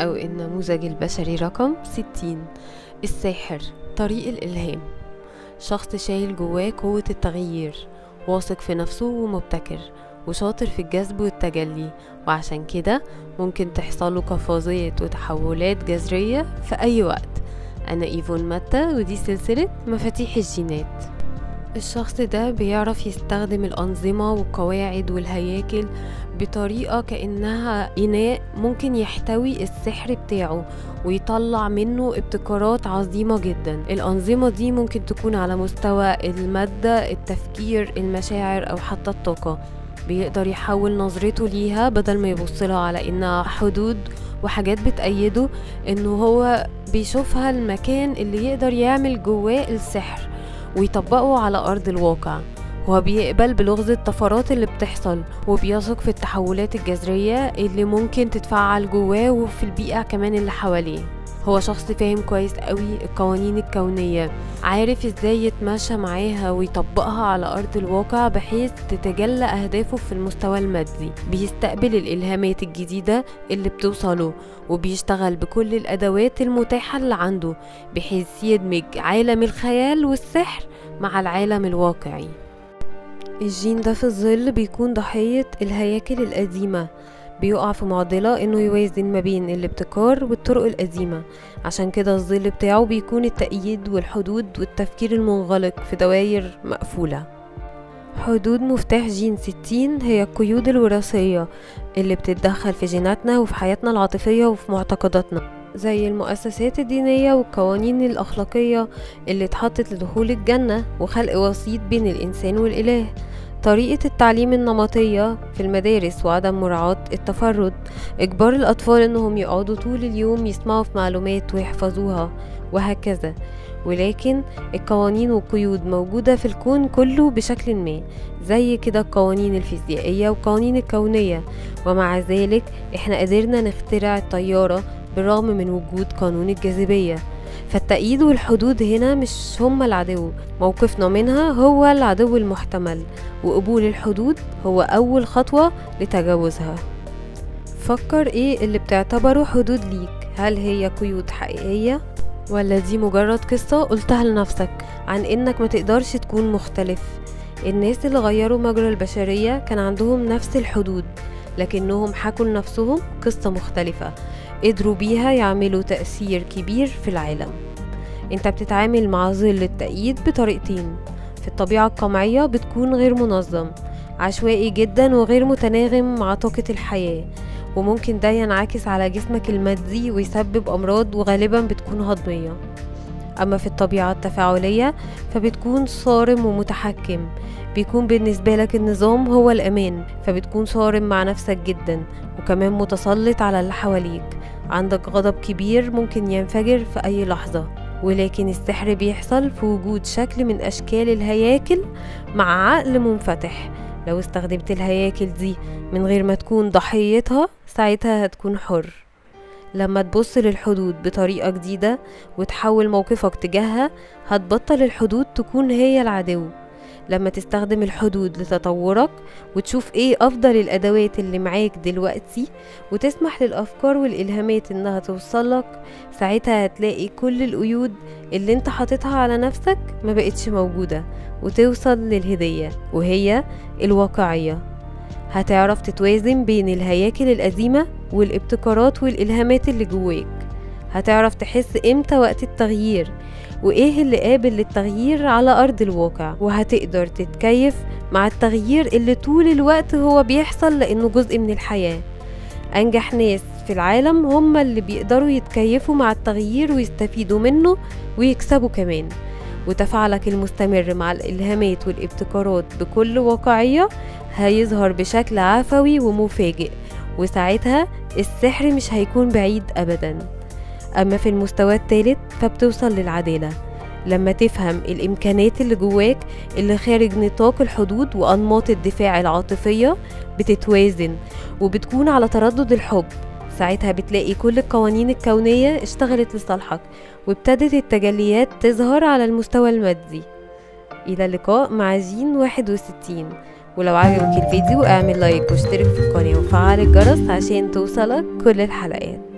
أو النموذج البشري رقم 60 الساحر طريق الإلهام. شخص شايل جواه قوة التغيير واثق في نفسه ومبتكر وشاطر في الجذب والتجلي. وعشان كده ممكن تحصله قفازات وتحولات جذرية في أي وقت. أنا إيفون ماتا ودي سلسلة مفاتيح الجينات. الشخص ده بيعرف يستخدم الأنظمة والقواعد والهياكل بطريقة كأنها إناء ممكن يحتوي السحر بتاعه ويطلع منه ابتكارات عظيمة جدا. الأنظمة دي ممكن تكون على مستوى المادة التفكير المشاعر أو حتى الطاقة. بيقدر يحول نظرته ليها بدل ما يبصلها على إنها حدود وحاجات بتأيده إنه هو بيشوفها المكان اللي يقدر يعمل جواه السحر. ويطبقه على أرض الواقع. هو بيقبل بلغز الطفرات اللي بتحصل وبيثق في التحولات الجذرية اللي ممكن تتفعل جواه وفي البيئة كمان اللي حواليه. هو شخص فاهم كويس قوي القوانين الكونية. عارف إزاي يتماشى معاها ويطبقها على أرض الواقع بحيث تتجلى أهدافه في المستوى المادي. بيستقبل الإلهامات الجديدة اللي بتوصله وبيشتغل بكل الأدوات المتاحة اللي عنده بحيث يدمج عالم الخيال والسحر مع العالم الواقعي. الجين ده في الظل بيكون ضحية الهياكل القديمة بيقع في معضلة إنه يوازن ما بين الابتكار والطرق القديمة عشان كده الظل بتاعه بيكون التقييد والحدود والتفكير المنغلق في دواير مقفولة. حدود مفتاح جين 60 هي القيود الوراثية اللي بتتدخل في جيناتنا وفي حياتنا العاطفية وفي معتقداتنا. زي المؤسسات الدينية والقوانين الأخلاقية اللي اتحطت لدخول الجنة وخلق وسيط بين الإنسان والإله. طريقة التعليم النمطية في المدارس وعدم مراعاة التفرد. إجبار الأطفال إنهم يقعدوا طول اليوم يسمعوا في معلومات ويحفظوها وهكذا. ولكن القوانين والقيود موجودة في الكون كله بشكل ما زي كده القوانين الفيزيائية والقوانين الكونية. ومع ذلك إحنا قدرنا نخترع الطيارة بالرغم من وجود قانون الجاذبية. فالتأييد والحدود هنا مش هما العدو موقفنا منها هو العدو المحتمل وقبول الحدود هو أول خطوة لتجاوزها. فكر إيه اللي بتعتبره حدود ليك؟ هل هي قيود حقيقية؟ ولا دي مجرد قصة قلتها لنفسك عن إنك ما تقدرش تكون مختلف؟ الناس اللي غيروا مجرى البشرية كان عندهم نفس الحدود لكنهم حكوا لنفسهم قصة مختلفة. قدروا بيها يعملوا تأثير كبير في العالم. انت بتتعامل مع ظل التأييد بطريقتين. في الطبيعة القمعية بتكون غير منظم عشوائي جدا وغير متناغم مع طاقة الحياة وممكن ده ينعكس على جسمك المادي ويسبب أمراض وغالبا بتكون هضمية. أما في الطبيعة التفاعلية فبتكون صارم ومتحكم بيكون بالنسبة لك النظام هو الأمان فبتكون صارم مع نفسك جدا وكمان متسلط على اللي حواليك. عندك غضب كبير ممكن ينفجر في أي لحظة ولكن السحر بيحصل في وجود شكل من أشكال الهياكل مع عقل منفتح. لو استخدمت الهياكل دي من غير ما تكون ضحيتها ساعتها هتكون حر. لما تبص للحدود بطريقة جديدة وتحول موقفك تجاهها هتبطل الحدود تكون هي العدو. لما تستخدم الحدود لتطورك وتشوف إيه أفضل الأدوات اللي معاك دلوقتي وتسمح للأفكار والإلهامات إنها توصلك ساعتها هتلاقي كل القيود اللي أنت حاططها على نفسك ما بقتش موجودة وتوصل للهدية وهي الواقعية. هتعرف تتوازن بين الهياكل القديمة والابتكارات والإلهامات اللي جواك. هتعرف تحس إمتى وقت التغيير وإيه اللي قابل للتغيير على أرض الواقع. وهتقدر تتكيف مع التغيير اللي طول الوقت هو بيحصل لأنه جزء من الحياة. أنجح ناس في العالم هم اللي بيقدروا يتكيفوا مع التغيير ويستفيدوا منه ويكسبوا كمان. وتفاعلك المستمر مع الإلهامات والابتكارات بكل واقعية هيظهر بشكل عفوي ومفاجئ. وساعتها السحر مش هيكون بعيد أبدا. أما في المستوى الثالث فبتوصل للعدالة. لما تفهم الإمكانات اللي جواك اللي خارج نطاق الحدود وأنماط الدفاع العاطفية بتتوازن وبتكون على تردد الحب. ساعتها بتلاقي كل القوانين الكونية اشتغلت لصالحك وابتدت التجليات تظهر على المستوى المادي. إلى اللقاء مع جين 61 ولو عجبك الفيديو اعمل لايك واشترك في القناة وفعل الجرس عشان توصلك كل الحلقات.